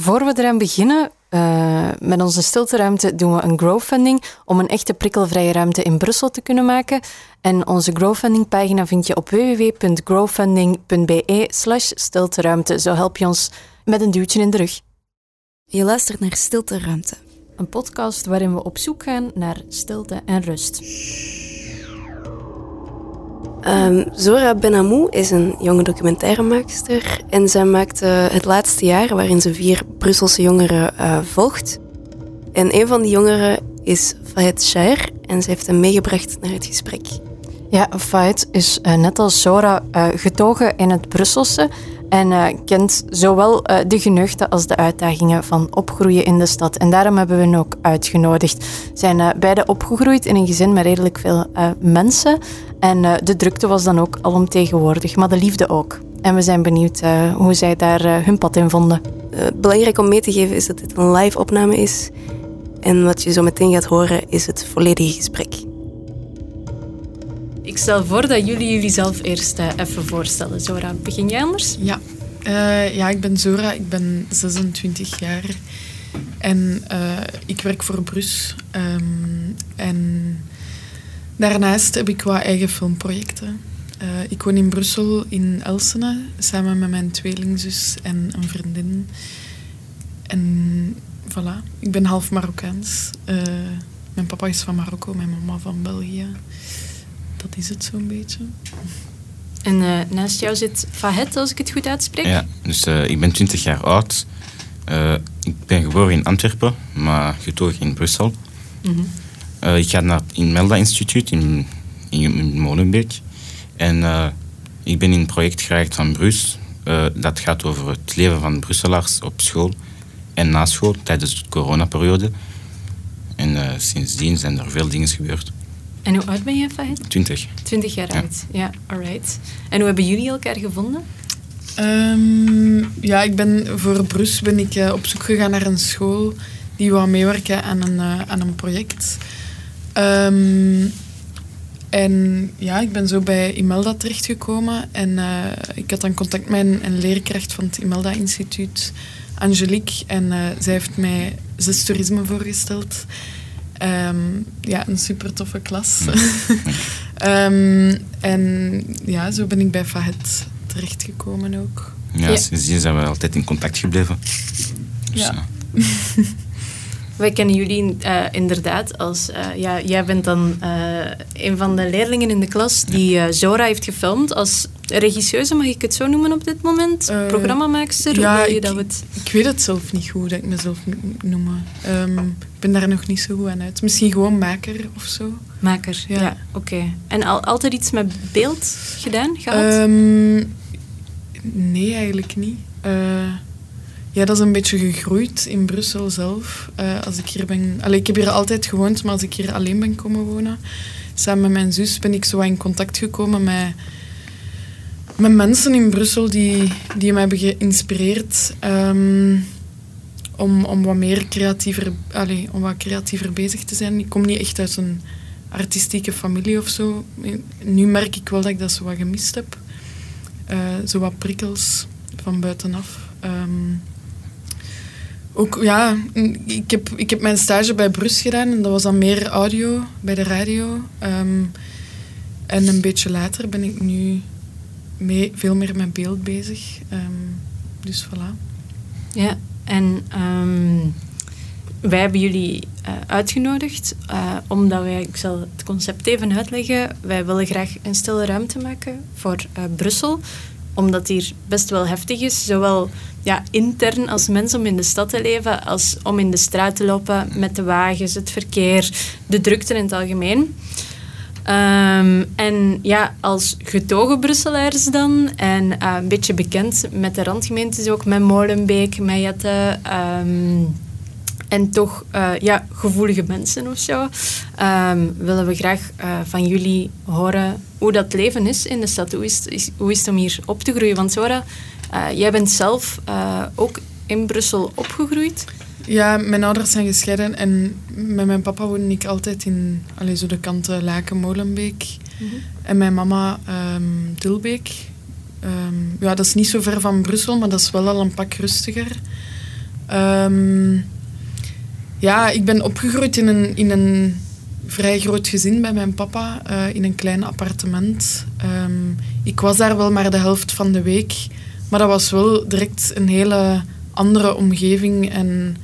Voor we eraan beginnen, uh, met onze stilteruimte doen we een growfunding om een echte prikkelvrije ruimte in Brussel te kunnen maken. En onze growfunding pagina vind je op www.growfunding.be slash stilteruimte. Zo help je ons met een duwtje in de rug. Je luistert naar Stilteruimte. Een podcast waarin we op zoek gaan naar stilte en rust. Um, Zora Benamou is een jonge documentairemaakster en zij maakte het laatste jaar waarin ze vier Brusselse jongeren uh, volgt. En een van die jongeren is Fayet Shair en ze heeft hem meegebracht naar het gesprek. Ja, Fayet is uh, net als Zora uh, getogen in het Brusselse en uh, kent zowel uh, de geneugten als de uitdagingen van opgroeien in de stad. En daarom hebben we hen ook uitgenodigd. Zijn uh, beide opgegroeid in een gezin met redelijk veel mensen. En de drukte was dan ook alomtegenwoordig, maar de liefde ook. En we zijn benieuwd hoe zij daar hun pad in vonden. belangrijk om mee te geven is dat dit een live opname is. En wat je zo meteen gaat horen is het volledige gesprek. Ik stel voor dat jullie jullie zelf eerst uh, even voorstellen. Zora, begin jij anders? Ja. Uh, ja, ik ben Zora, ik ben 26 jaar en uh, ik werk voor Brus. Um, en daarnaast heb ik wat eigen filmprojecten. ik woon in Brussel, in Elsene, samen met mijn tweelingzus en een vriendin. En voilà, ik ben half Marokkaans. mijn papa is van Marokko, mijn mama van België dat is het zo'n beetje. En uh, naast jou zit Fahet, als ik het goed uitspreek. Ja, dus uh, ik ben 20 jaar oud. Uh, ik ben geboren in Antwerpen, maar getogen in Brussel. Mm -hmm. ik ga naar het Melda Instituut in, in, in Molenbeek. En ik ben in een project geraakt van Brus. dat gaat over het leven van Brusselaars op school en na school tijdens de coronaperiode. En sindsdien zijn er veel dingen gebeurd. En hoe oud ben je, Fahid? Twintig. Twintig jaar ja. oud, ja, alright. En hoe hebben jullie elkaar gevonden? Um, ja, ik ben voor Brus ben ik uh, op zoek gegaan naar een school die wou meewerken aan een, uh, aan een project. Um, en ja, ik ben zo bij Imelda terechtgekomen en uh, ik had dan contact met een, een leerkracht van het Imelda Instituut, Angelique, en zij heeft mij zes toerisme voorgesteld. Um, ja, een super toffe klas. um, en ja, zo ben ik bij Fahet terechtgekomen ook. Ja, ja. sindsdien zijn we altijd in contact gebleven. Dus, ja. Wij kennen jullie uh, inderdaad als... Uh, ja, jij bent dan uh, een van de leerlingen in de klas die Zora heeft gefilmd als regisseuse, mag ik het zo noemen op dit moment? Programmamaakster? Ja, ik, dat het... ik weet het zelf niet goed dat ik mezelf moet noemen. Um, ik ben daar nog niet zo goed aan uit. Misschien gewoon maker of zo. Maker, ja. ja oké. En al, altijd iets met beeld gedaan, gehad? Um, nee, eigenlijk niet. Ja, dat is een beetje gegroeid in Brussel zelf. Uh, als ik hier ben... Allee, ik heb hier altijd gewoond, maar als ik hier alleen ben komen wonen, samen met mijn zus, ben ik zo in contact gekomen met, met mensen in Brussel die, die mij hebben geïnspireerd um, om, om wat meer creatiever, allee, om wat creatiever bezig te zijn. Ik kom niet echt uit een artistieke familie of zo. Nu merk ik wel dat ik dat zo wat gemist heb. Uh, zo wat prikkels van buitenaf. Um, ook, ja, ik heb, ik heb mijn stage bij Brus gedaan en dat was dan meer audio bij de radio. Um, en een beetje later ben ik nu mee, veel meer met beeld bezig. Um, dus voilà. Ja, en um, wij hebben jullie uh, uitgenodigd uh, omdat wij, ik zal het concept even uitleggen, wij willen graag een stille ruimte maken voor uh, Brussel omdat hier best wel heftig is. Zowel ja, intern als mens om in de stad te leven, als om in de straat te lopen met de wagens, het verkeer, de drukte in het algemeen. Um, en ja, als getogen Brusselaars dan, en uh, een beetje bekend met de randgemeentes ook, met Molenbeek, met Jette, um, en toch uh, ja, gevoelige mensen of zo, um, willen we graag uh, van jullie horen hoe dat leven is in de stad. Hoe is, hoe is het om hier op te groeien? Want Zora, jij bent zelf ook in Brussel opgegroeid. Ja, mijn ouders zijn gescheiden en met mijn papa woonde ik altijd in allez, zo de kant Laken, Molenbeek. Mm -hmm. En mijn mama um, Dilbeek. Um, ja, dat is niet zo ver van Brussel, maar dat is wel al een pak rustiger. Ehm, ja, ik ben opgegroeid in een, in een vrij groot gezin bij mijn papa, eh, in een klein appartement. Ehm, ik was daar wel maar de helft van de week, maar dat was wel direct een hele andere omgeving en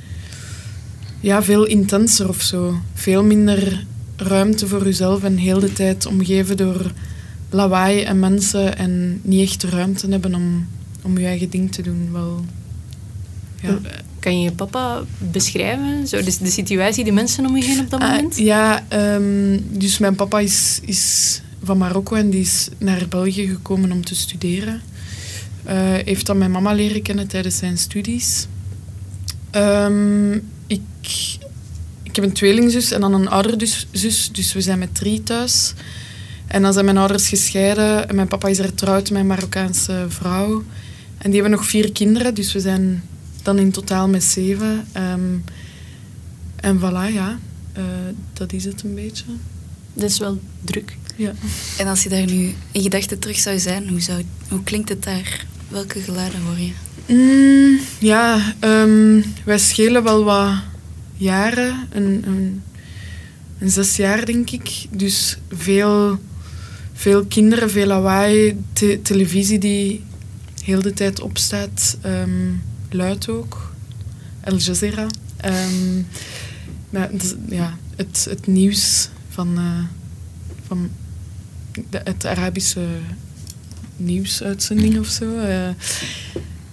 ja, veel intenser of zo. Veel minder ruimte voor jezelf en heel de tijd omgeven door lawaai en mensen en niet echt ruimte hebben om, om je eigen ding te doen. Wel, ja. Kan je je papa beschrijven? Zo, de, de situatie, de mensen om je heen op dat ah, moment? ja, um, dus mijn papa is, is van Marokko en die is naar België gekomen om te studeren. Uh, heeft dan mijn mama leren kennen tijdens zijn studies. Um, ik, ik heb een tweelingzus en dan een oudere zus, dus we zijn met drie thuis. En dan zijn mijn ouders gescheiden en mijn papa is getrouwd met een Marokkaanse vrouw. En die hebben nog vier kinderen, dus we zijn dan in totaal met zeven. Um, en voilà, ja. Uh, dat is het een beetje. Dat is wel druk. Ja. En als je daar nu in gedachten terug zou zijn, hoe, zou, hoe klinkt het daar? Welke geluiden hoor je? Mm, ja, um, wij schelen wel wat jaren. Een, een, zes jaar, denk ik. Dus veel, veel kinderen, veel lawaai. Te, televisie die heel de tijd opstaat. Um, luid ook. Al Jazeera. Um, ja, het, het nieuws van, uh, van de, het Arabische nieuwsuitzending of zo. Uh,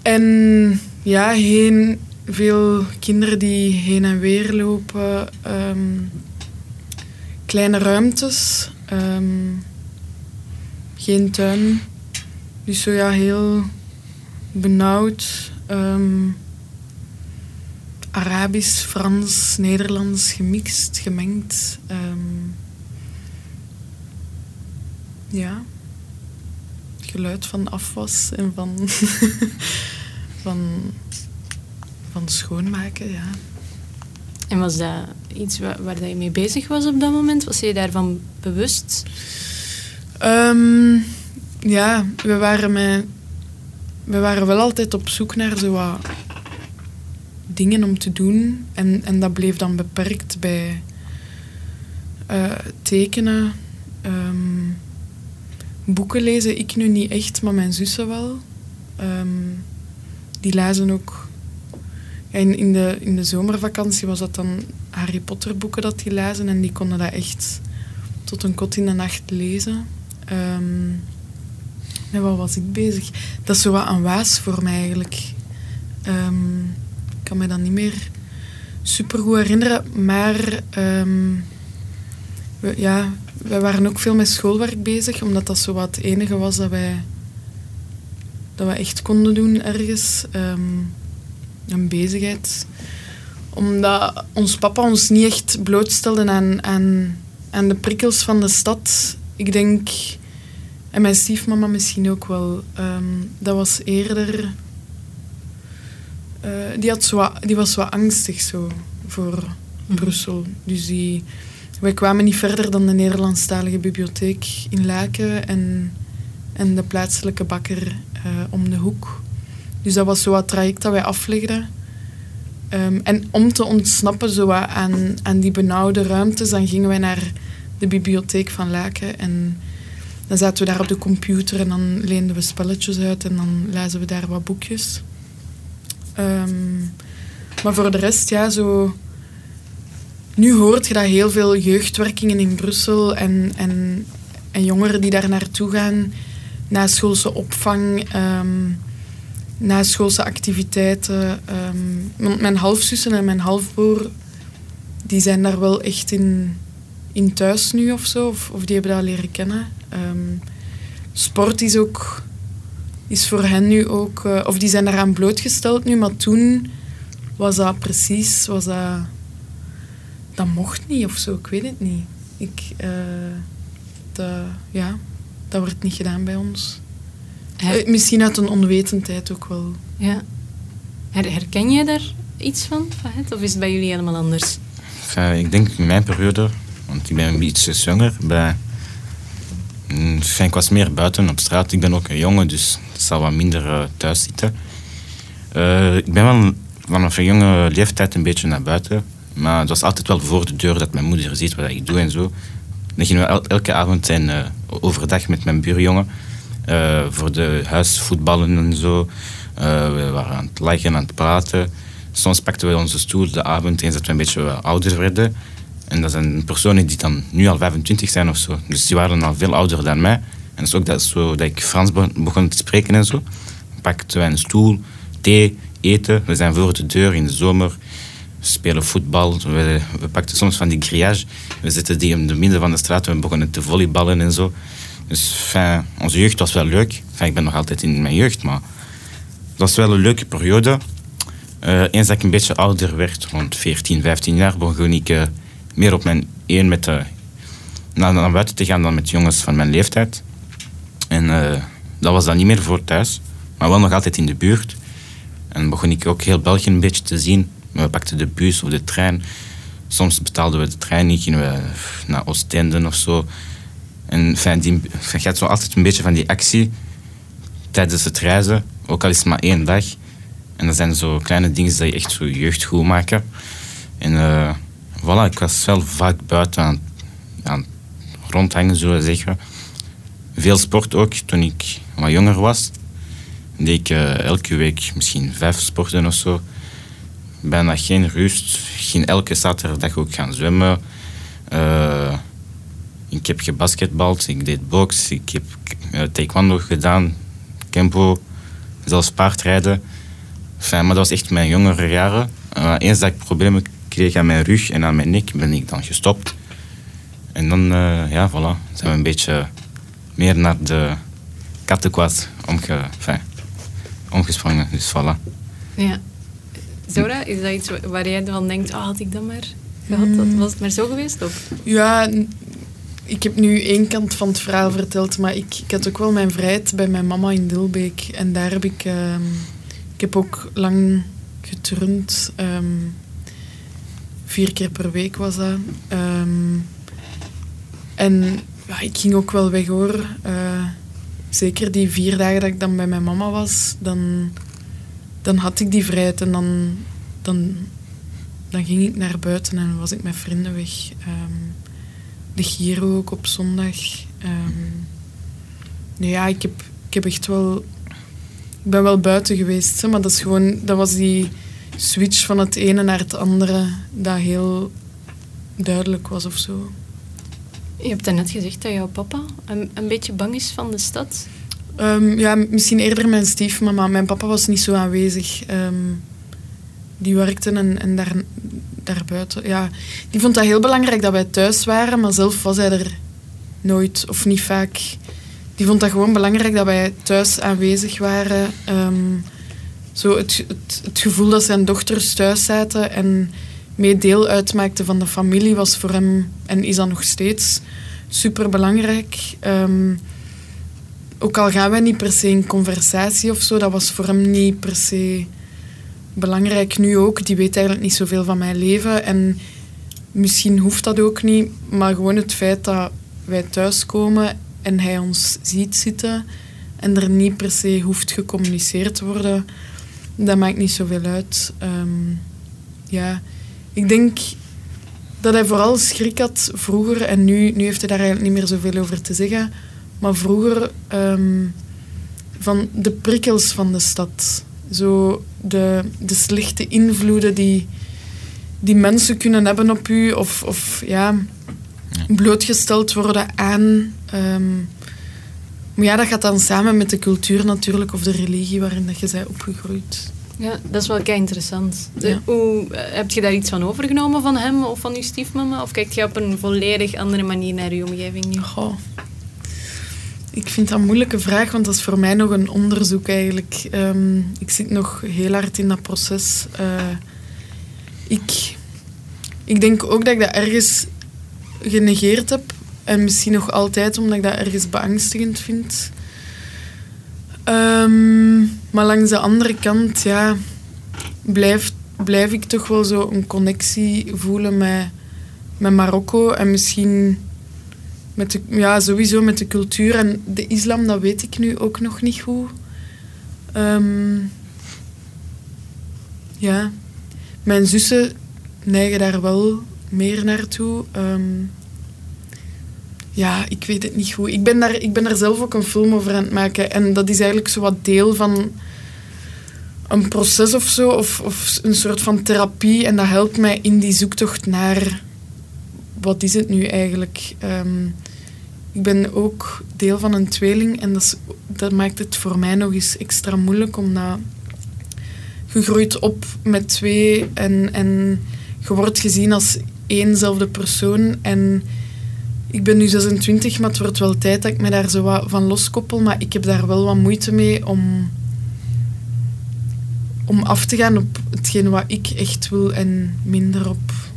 en ja, heen, veel kinderen die heen en weer lopen. Um, kleine ruimtes. Um, geen tuin. Dus zo ja, heel benauwd. Um, Arabisch, Frans, Nederlands gemixt, gemengd. Ja. Geluid van afwas en van, van, van schoonmaken, ja. En was dat iets waar, waar je mee bezig was op dat moment? Was je daarvan bewust? Um, ja, we waren met we waren wel altijd op zoek naar zo wat dingen om te doen. En, en dat bleef dan beperkt bij uh, tekenen, um, boeken lezen. Ik nu niet echt, maar mijn zussen wel. Um, die lazen ook... in, in, de, in de zomervakantie was dat dan Harry Potter boeken dat die lazen. En die konden dat echt tot een kot in de nacht lezen. Um, wat was ik bezig? Dat is zo wat een waas voor mij eigenlijk. Um, ik kan me dat niet meer super goed herinneren. Maar ja, wij waren ook veel met schoolwerk bezig, omdat dat zo wat het enige was dat wij, dat wij echt konden doen ergens. Um, een bezigheid. Omdat ons papa ons niet echt blootstelde aan, aan, aan de prikkels van de stad. Ik denk en mijn stiefmama misschien ook wel. Ehm, dat was eerder... Uh, die, had zo, die was wat angstig zo voor mhm. Brussel. Dus die, wij kwamen niet verder dan de Nederlandstalige bibliotheek in Laken en, en de plaatselijke bakker uh, om de hoek. Dus dat was zo wat traject dat wij aflegden. Um, en om te ontsnappen zo aan, aan die benauwde ruimtes, dan gingen wij naar de bibliotheek van Laken en dan zaten we daar op de computer en dan leenden we spelletjes uit en dan lezen we daar wat boekjes. Um, maar voor de rest, ja, zo... Nu hoort je dat heel veel jeugdwerkingen in Brussel en, en, en jongeren die daar naartoe gaan, na schoolse opvang, um, na schoolse activiteiten. Um, mijn halfzussen en mijn halfbroer, die zijn daar wel echt in, in thuis nu of zo, of, of die hebben dat leren kennen. Um, sport is ook is voor hen nu ook, uh, of die zijn daaraan blootgesteld nu, maar toen was dat precies, was dat, dat mocht niet of zo, ik weet het niet. Ik, uh, dat, ja, dat wordt niet gedaan bij ons. Her... Uh, misschien uit een onwetendheid ook wel. Ja. Her herken je daar iets van, Of is het bij jullie helemaal anders? ik denk in mijn periode, want ik ben een beetje jonger, bij Mm, ik was meer buiten op straat. Ik ben ook een jongen, dus ik zal wat minder uh, thuis zitten. Uh, ik ben wel vanaf een jonge leeftijd een beetje naar buiten. Maar het was altijd wel voor de deur dat mijn moeder ziet wat ik doe en zo. Dan gingen we elke avond en uh, overdag met mijn buurjongen uh, voor de huisvoetballen en zo. Uh, we waren aan het lachen, aan het praten. Soms pakten we onze stoel de avond eens dat we een beetje ouder werden. En dat zijn personen die dan nu al 25 zijn of zo. Dus die waren al veel ouder dan mij. En is ook dat, zo, dat ik Frans begon te spreken en zo. Pakten we een stoel, thee, eten. We zijn voor de deur in de zomer. Spelen voetbal. We, we pakten soms van die grillage. We zetten die in de midden van de straat. We begonnen te volleyballen en zo. Dus fijn, onze jeugd was wel leuk. Ik ben nog altijd in mijn jeugd, maar het was wel een leuke periode. Uh, eens dat ik een beetje ouder werd, rond 14, 15 jaar, begon ik uh, meer op mijn één met de, naar, buiten te gaan dan met jongens van mijn leeftijd. En dat was dan niet meer voor thuis, maar wel nog altijd in de buurt. En begon ik ook heel België een beetje te zien. We pakten de bus of de trein. Soms betaalden we de trein niet, gingen we naar Oostende of zo. En je hebt zo altijd een beetje van die actie tijdens het reizen, ook al is het maar één dag. En dat zijn zo kleine dingen die je echt zo jeugd goed maken. En uh, voilà, ik was wel vaak buiten aan, rondhangen, zullen we zeggen. Veel sport ook, toen ik wat jonger was. Deed ik uh, elke week misschien vijf sporten of zo. Bijna geen rust. Ging elke zaterdag ook gaan zwemmen. Uh, ik heb gebasketbald, ik deed box, ik heb uh, taekwondo gedaan, kempo, zelfs paardrijden. Maar dat was echt mijn jongere jaren. Uh, eens dat ik problemen kreeg aan mijn rug en aan mijn nek, ben ik dan gestopt. En dan, ja, voilà, zijn we een beetje meer naar de kattenkwaad omge, enfin, omgesprongen. Dus voilà. Ja. Zora, is dat iets waar jij dan denkt, oh, had ik dat maar gehad? Dat was het maar zo geweest? Of? Ja, ik heb nu één kant van het verhaal verteld, maar ik, ik had ook wel mijn vrijheid bij mijn mama in Dilbeek. En daar heb ik... Uh, ik heb ook lang getrund. Um, vier keer per week was dat. Um, en ja, ik ging ook wel weg hoor. Uh, zeker die vier dagen dat ik dan bij mijn mama was, dan, dan had ik die vrijheid. En dan, dan, dan ging ik naar buiten en was ik met vrienden weg. Um, de Giro ook op zondag. Um, ja, ik heb, ik heb echt wel... Ik ben wel buiten geweest, maar dat, is gewoon, dat was die switch van het ene naar het andere dat heel duidelijk was of zo. Je hebt net gezegd dat jouw papa een, een beetje bang is van de stad. Um, ja, misschien eerder mijn stiefmama. Mijn papa was niet zo aanwezig. Um, die werkte en, en daar, daarbuiten. Ja, die vond dat heel belangrijk dat wij thuis waren, maar zelf was hij er nooit of niet vaak. Die vond dat gewoon belangrijk dat wij thuis aanwezig waren. Um, zo het, het, gevoel dat zijn dochters thuis zaten en mee deel uitmaakten van de familie was voor hem, en is dat nog steeds, super belangrijk. Ook al gaan wij niet per se in conversatie of zo, dat was voor hem niet per se belangrijk nu ook. Die weet eigenlijk niet zoveel van mijn leven. En misschien hoeft dat ook niet. Maar gewoon het feit dat wij thuiskomen en hij ons ziet zitten en er niet per se hoeft gecommuniceerd te worden, dat maakt niet zoveel uit. Um, ja, ik denk dat hij vooral schrik had vroeger, en nu, nu heeft hij daar eigenlijk niet meer zoveel over te zeggen, maar vroeger um, van de prikkels van de stad. Zo de, de slechte invloeden die, die mensen kunnen hebben op u, of, of ja, blootgesteld worden aan. Um, maar ja, dat gaat dan samen met de cultuur natuurlijk, of de religie waarin dat je bent opgegroeid. Ja, dat is wel kei interessant. Ja. Hoe, eh, heb je daar iets van overgenomen van hem of van je stiefmama? Of kijk je op een volledig andere manier naar je omgeving nu? Goh. Ik vind dat een moeilijke vraag, want dat is voor mij nog een onderzoek eigenlijk. Um, ik zit nog heel hard in dat proces. Uh, ik, ik denk ook dat ik dat ergens genegeerd heb. En misschien nog altijd, omdat ik dat ergens beangstigend vind. Um, maar langs de andere kant, ja, blijf, blijf ik toch wel zo een connectie voelen met, met Marokko. En misschien met ja, sowieso met de cultuur en de islam, dat weet ik nu ook nog niet goed. Um, ja, mijn zussen neigen daar wel meer naartoe. Ehm, ja, ik weet het niet goed. Ik ben, daar, ik ben daar zelf ook een film over aan het maken. En dat is eigenlijk zo wat deel van een proces of zo. Of, of een soort van therapie. En dat helpt mij in die zoektocht naar... Wat is het nu eigenlijk? Ehm, ik ben ook deel van een tweeling. En dat, dat maakt het voor mij nog eens extra moeilijk. Omdat je groeit op met twee. En, en je wordt gezien als éénzelfde persoon. En ik ben nu 26, maar het wordt wel tijd dat ik me daar zo wat van loskoppel. Maar ik heb daar wel wat moeite mee om, om af te gaan op hetgeen wat ik echt wil en minder op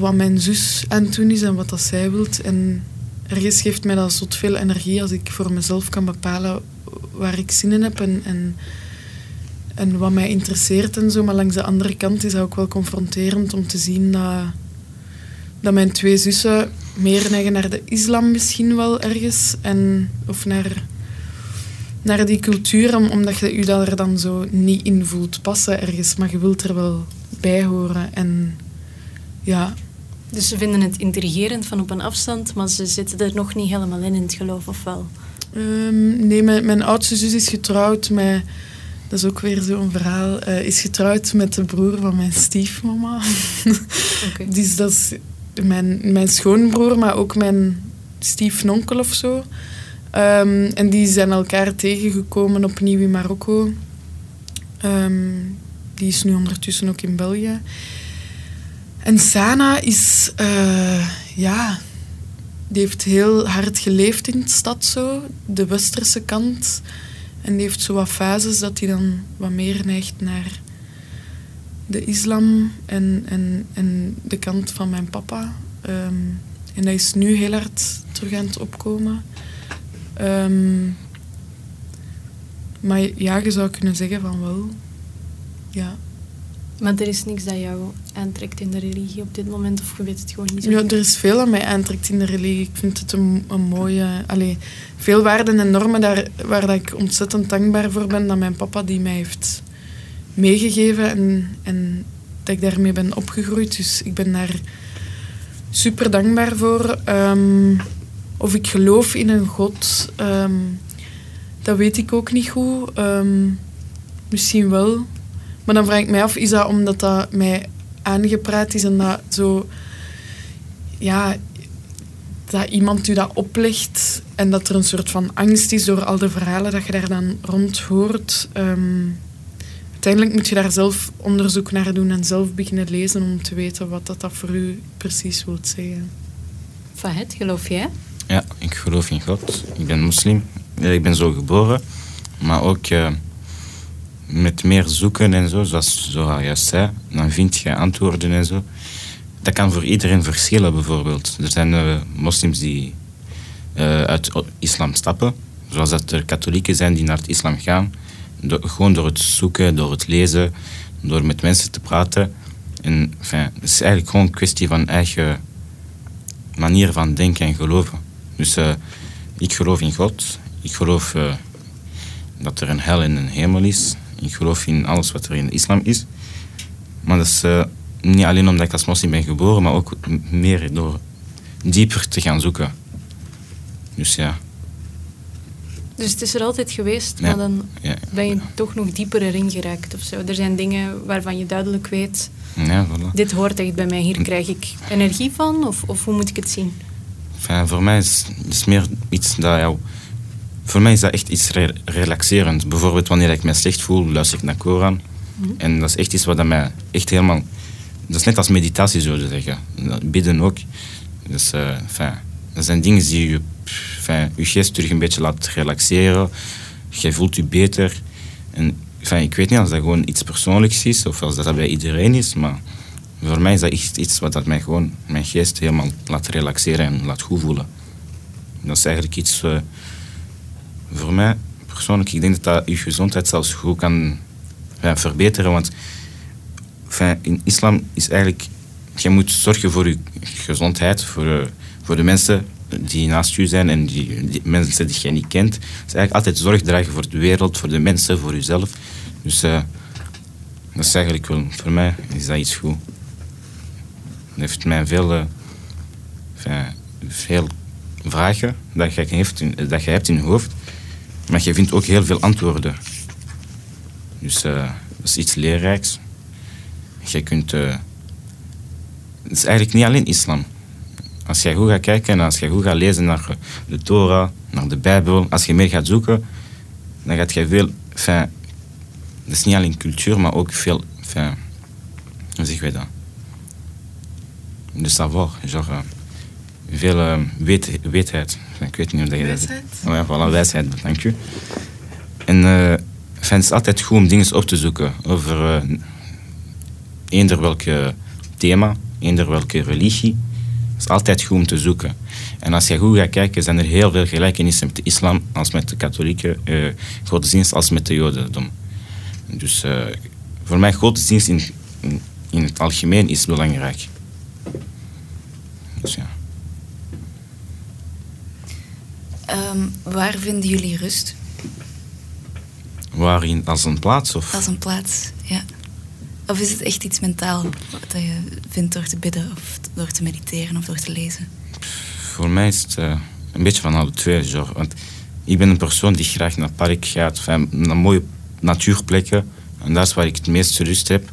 wat mijn zus aan het doen is en wat dat zij wilt. En ergens geeft mij dat zot veel energie als ik voor mezelf kan bepalen waar ik zin in heb en, en, en wat mij interesseert en zo. Maar langs de andere kant is dat ook wel confronterend om te zien dat dat mijn twee zussen meer neigen naar de islam misschien wel ergens. En, of naar, naar die cultuur, omdat je je daar dan zo niet in voelt passen ergens. Maar je wilt er wel bij horen. En ja... Dus ze vinden het intrigerend van op een afstand, maar ze zitten er nog niet helemaal in in het geloof, of wel? Um, nee, mijn, mijn, oudste zus is getrouwd met... Dat is ook weer zo'n verhaal. Uh, is getrouwd met de broer van mijn stiefmama. Okay. dus dat is mijn, mijn schoonbroer, maar ook mijn stiefnonkel of zo. Um, en die zijn elkaar tegengekomen opnieuw in Marokko. Um, die is nu ondertussen ook in België. En Sana is, uh, ja, die heeft heel hard geleefd in de stad zo, de westerse kant. En die heeft zo wat fases dat hij dan wat meer neigt naar de islam en, en, en de kant van mijn papa. Um, en dat is nu heel hard terug aan het opkomen. Um, maar ja, je zou kunnen zeggen van wel. Ja. Maar er is niks dat jou aantrekt in de religie op dit moment, of je weet het gewoon niet zo? Ja, er is veel dat mij aantrekt in de religie. Ik vind het een, een mooie... Allee, veel waarden en normen daar, waar dat ik ontzettend dankbaar voor ben dat mijn papa die mij heeft meegegeven en, en dat ik daarmee ben opgegroeid. Dus ik ben daar super dankbaar voor. Um, of ik geloof in een God, um, dat weet ik ook niet goed. Um, misschien wel. Maar dan vraag ik mij af, is dat omdat dat mij aangepraat is en dat zo... Ja, dat iemand u dat oplegt en dat er een soort van angst is door al de verhalen dat je daar dan rond hoort. Um, uiteindelijk moet je daar zelf onderzoek naar doen en zelf beginnen lezen om te weten wat dat, dat voor u precies wil zeggen. Fahad, geloof jij? Ja, ik geloof in God. Ik ben moslim. Ik ben zo geboren. Maar ook uh, met meer zoeken en zo, zoals Zoha juist zei, dan vind je antwoorden en zo. Dat kan voor iedereen verschillen, bijvoorbeeld. Er zijn uh, moslims die uh, uit islam stappen, zoals dat er katholieken zijn die naar het islam gaan gewoon door het zoeken, door het lezen, door met mensen te praten. En het is eigenlijk gewoon een kwestie van eigen manier van denken en geloven. Dus uh, ik geloof in God. Ik geloof dat er een hel en een hemel is. Ik geloof in alles wat er in de islam is. Maar dat is uh, niet alleen omdat ik als moslim ben geboren, maar ook meer door dieper te gaan zoeken. Dus ja. Dus het is er altijd geweest, maar dan ben je toch nog dieper erin geraakt of zo. Er zijn dingen waarvan je duidelijk weet, ja, voilà. dit hoort echt bij mij, hier krijg ik energie van, of, of hoe moet ik het zien? Enfin, voor mij is het meer iets dat jou... Voor mij is dat echt iets re relaxerend. Bijvoorbeeld wanneer ik me slecht voel, luister ik naar Koran. Mm En dat is echt iets wat mij echt helemaal... Dat is net als meditatie, zo te zeggen. Bidden ook. Dus, uh, dat zijn dingen die je je geest terug een beetje laat relaxeren. Je voelt je beter. En, ik weet niet of dat gewoon iets persoonlijks is of als dat bij iedereen is, maar voor mij is dat echt iets wat dat mij gewoon, mijn geest helemaal laat relaxeren en laat goed voelen. Dat is eigenlijk iets uh, voor mij persoonlijk. Ik denk dat dat je gezondheid zelfs goed kan verbeteren. Want in islam is eigenlijk, je moet zorgen voor je gezondheid, voor, uh, voor de mensen die naast u zijn en die, mensen die je niet kent. is eigenlijk altijd zorg dragen voor de wereld, voor de mensen, voor jezelf. Dus uh, Dat is eigenlijk wel, voor mij is dat iets goed. Het heeft mij veel, uh, veel vragen dat je, heeft in, dat je hebt in je hoofd, maar je vindt ook heel veel antwoorden. Dus uh, dat is iets leerrijks. Je kunt... Uh, het is eigenlijk niet alleen islam. Als jij goed gaat kijken en als je goed gaat lezen naar de Torah, naar de Bijbel, als je meer gaat zoeken, dan gaat je veel... Dat is niet alleen cultuur, maar ook veel... Enfin, hoe zeg je dat? De savoir, genre... Veel uh, weet, weetheid. Ik weet niet hoe dat je dat. Oh ja, voilà, wijsheid, dank u. En uh, het is altijd goed om dingen op te zoeken over uh, eender welke thema, eender welke religie. Het is altijd goed om te zoeken. En als je goed gaat kijken, zijn er heel veel gelijkenissen met de islam als met de katholieke uh, godsdienst als met de jodendom. Dus voor mij godsdienst in, in, in, het algemeen is belangrijk. Dus ja. Um, waar vinden jullie rust? Waarin? Als een plaats? Of? Als een plaats, ja. Of is het echt iets mentaal dat je vindt door te bidden of door te mediteren of door te lezen? Voor mij is het uh, een beetje van alle twee. Genre. Want ik ben een persoon die graag naar het park gaat, naar mooie natuurplekken. En dat is waar ik het meeste rust heb.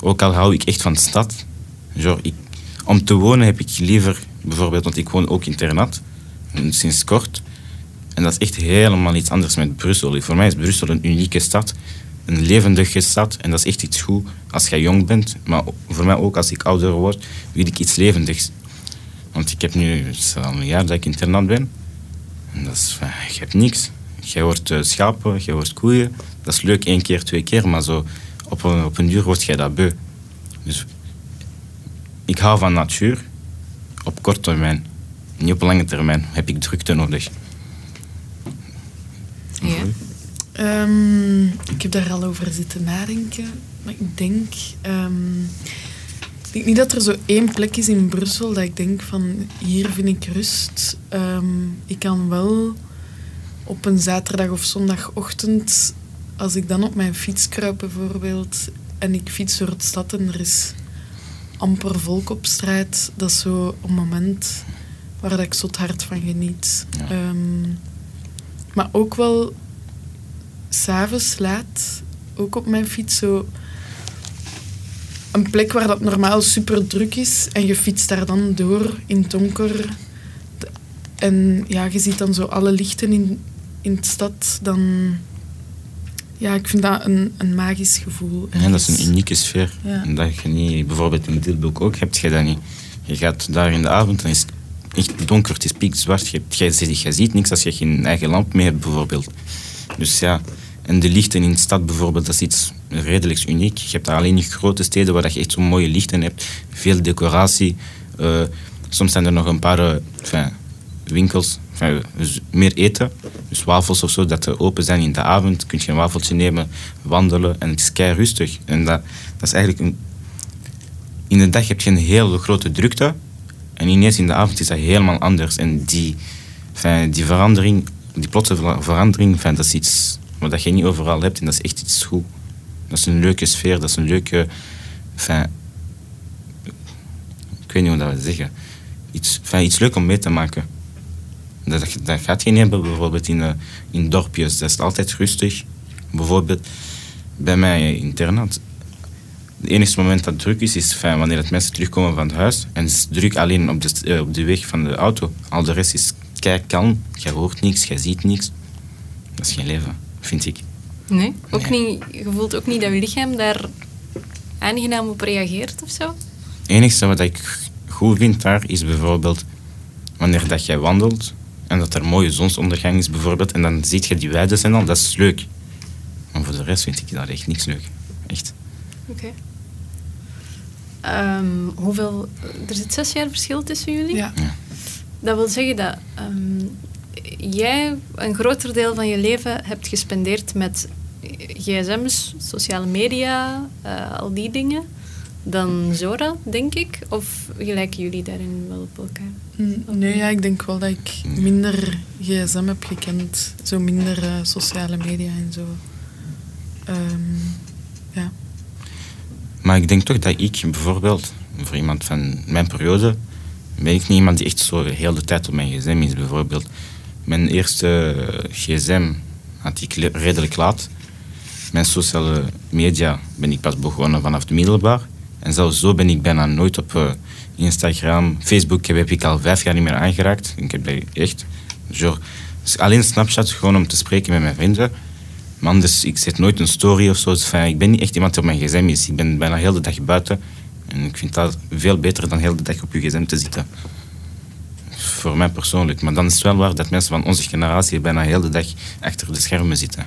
Ook al hou ik echt van de stad. Genre, ik, om te wonen heb ik liever, bijvoorbeeld, want ik woon ook in internat, sinds kort. En dat is echt helemaal iets anders met Brussel. Voor mij is Brussel een unieke stad, een levendige stad. En dat is echt iets goed als je jong bent. Maar voor mij ook als ik ouder word, wil ik iets levendigs. Want ik heb nu al een jaar dat ik internat ben. En dat is, je hebt niks. Je hoort uh, schapen, je hoort koeien. Dat is leuk één keer, twee keer, maar zo op een, op een duur word je dat beu. Dus ik hou van natuur op korte termijn. Niet op lange termijn heb ik drukte nodig. Ja. Um, ik heb daar al over zitten nadenken. Maar ik denk... Um, ik denk niet dat er zo één plek is in Brussel dat ik denk van hier vind ik rust. Um, ik kan wel op een zaterdag of zondagochtend, als ik dan op mijn fiets kruip bijvoorbeeld, en ik fiets door de stad en er is amper volk op straat, dat is zo een moment waar dat ik zo hard van geniet. Ja. Um, maar ook wel s'avonds laat, ook op mijn fiets, zo een plek waar dat normaal super druk is en je fietst daar dan door in het donker. En ja, je ziet dan zo alle lichten in, in de stad. Dan, ja, ik vind dat een, een magisch gevoel. Ja, dat is een unieke sfeer. Ja. Dat je niet, bijvoorbeeld in Dilboek ook hebt, je dat niet. Je gaat daar in de avond en is het echt donker, het is pikzwart. Je, je, je ziet niks als je geen eigen lamp mee hebt, bijvoorbeeld. Dus ja, en de lichten in de stad bijvoorbeeld, dat is iets redelijk uniek. Je hebt alleen in grote steden waar je echt zo'n mooie lichten hebt. Veel decoratie. Uh, soms zijn er nog een paar enfin, winkels, meer eten. Dus wafels of zo, dat open zijn in de avond. Kun je een wafeltje nemen, wandelen en het is kei rustig. En dat, dat is eigenlijk een... In de dag heb je een hele grote drukte. En ineens in de avond is dat helemaal anders. En die, die verandering, die plotse verandering, dat is iets dat je niet overal hebt en dat is echt iets goed. Dat is een leuke sfeer, dat is een leuke. Ik weet niet hoe dat we zeggen. Iets, enfin, iets leuk om mee te maken. Dat, dat gaat je niet hebben bijvoorbeeld in, uh, in dorpjes. Dat is altijd rustig. Bijvoorbeeld bij mij in. Het enige moment dat het druk is, is fijn wanneer het mensen terugkomen van het huis. En het is druk alleen op de, uh, op de weg van de auto. Al de rest is kijk kalm. Je hoort niks, je ziet niks. Dat is geen leven vind ik. Nee? Ook Niet, je voelt ook niet dat je lichaam daar aangenaam op reageert of zo? Het enige wat ik goed vind daar is bijvoorbeeld wanneer dat jij wandelt en dat er mooie zonsondergang is bijvoorbeeld en dan ziet je die weiden en al, dat is leuk. Maar voor de rest vind ik dat echt niks leuk. Echt. Oké. Ehm, hoeveel... Er zit zes jaar verschil tussen jullie? Ja. Dat wil zeggen dat ehm, jij een groter deel van je leven hebt gespendeerd met gsm's, sociale media, uh, al die dingen, dan Zora, denk ik? Of gelijken jullie daarin wel op elkaar? Mm, nee, ja, ik denk wel dat ik minder gsm heb gekend. Zo minder uh, sociale media en zo. Um, ja. Maar ik denk toch dat ik bijvoorbeeld, voor iemand van mijn periode, ben ik niet iemand die echt zo de hele tijd op mijn gsm is. Bijvoorbeeld, mijn eerste gsm had ik redelijk laat. Mijn sociale media ben ik pas begonnen vanaf het middelbaar. En zelfs zo ben ik bijna nooit op uh, Instagram, Facebook heb ik al vijf jaar niet meer aangeraakt. Ik heb echt, genre, alleen Snapchat gewoon om te spreken met mijn vrienden. Man, dus ik zet nooit een story of zo. Dus, ik ben niet echt iemand die op mijn gsm is. Ik ben bijna heel de dag buiten. En ik vind dat veel beter dan heel de dag op je gsm te zitten. Voor mij persoonlijk. Maar dan is het wel waar dat mensen van onze generatie bijna heel de dag achter de schermen zitten.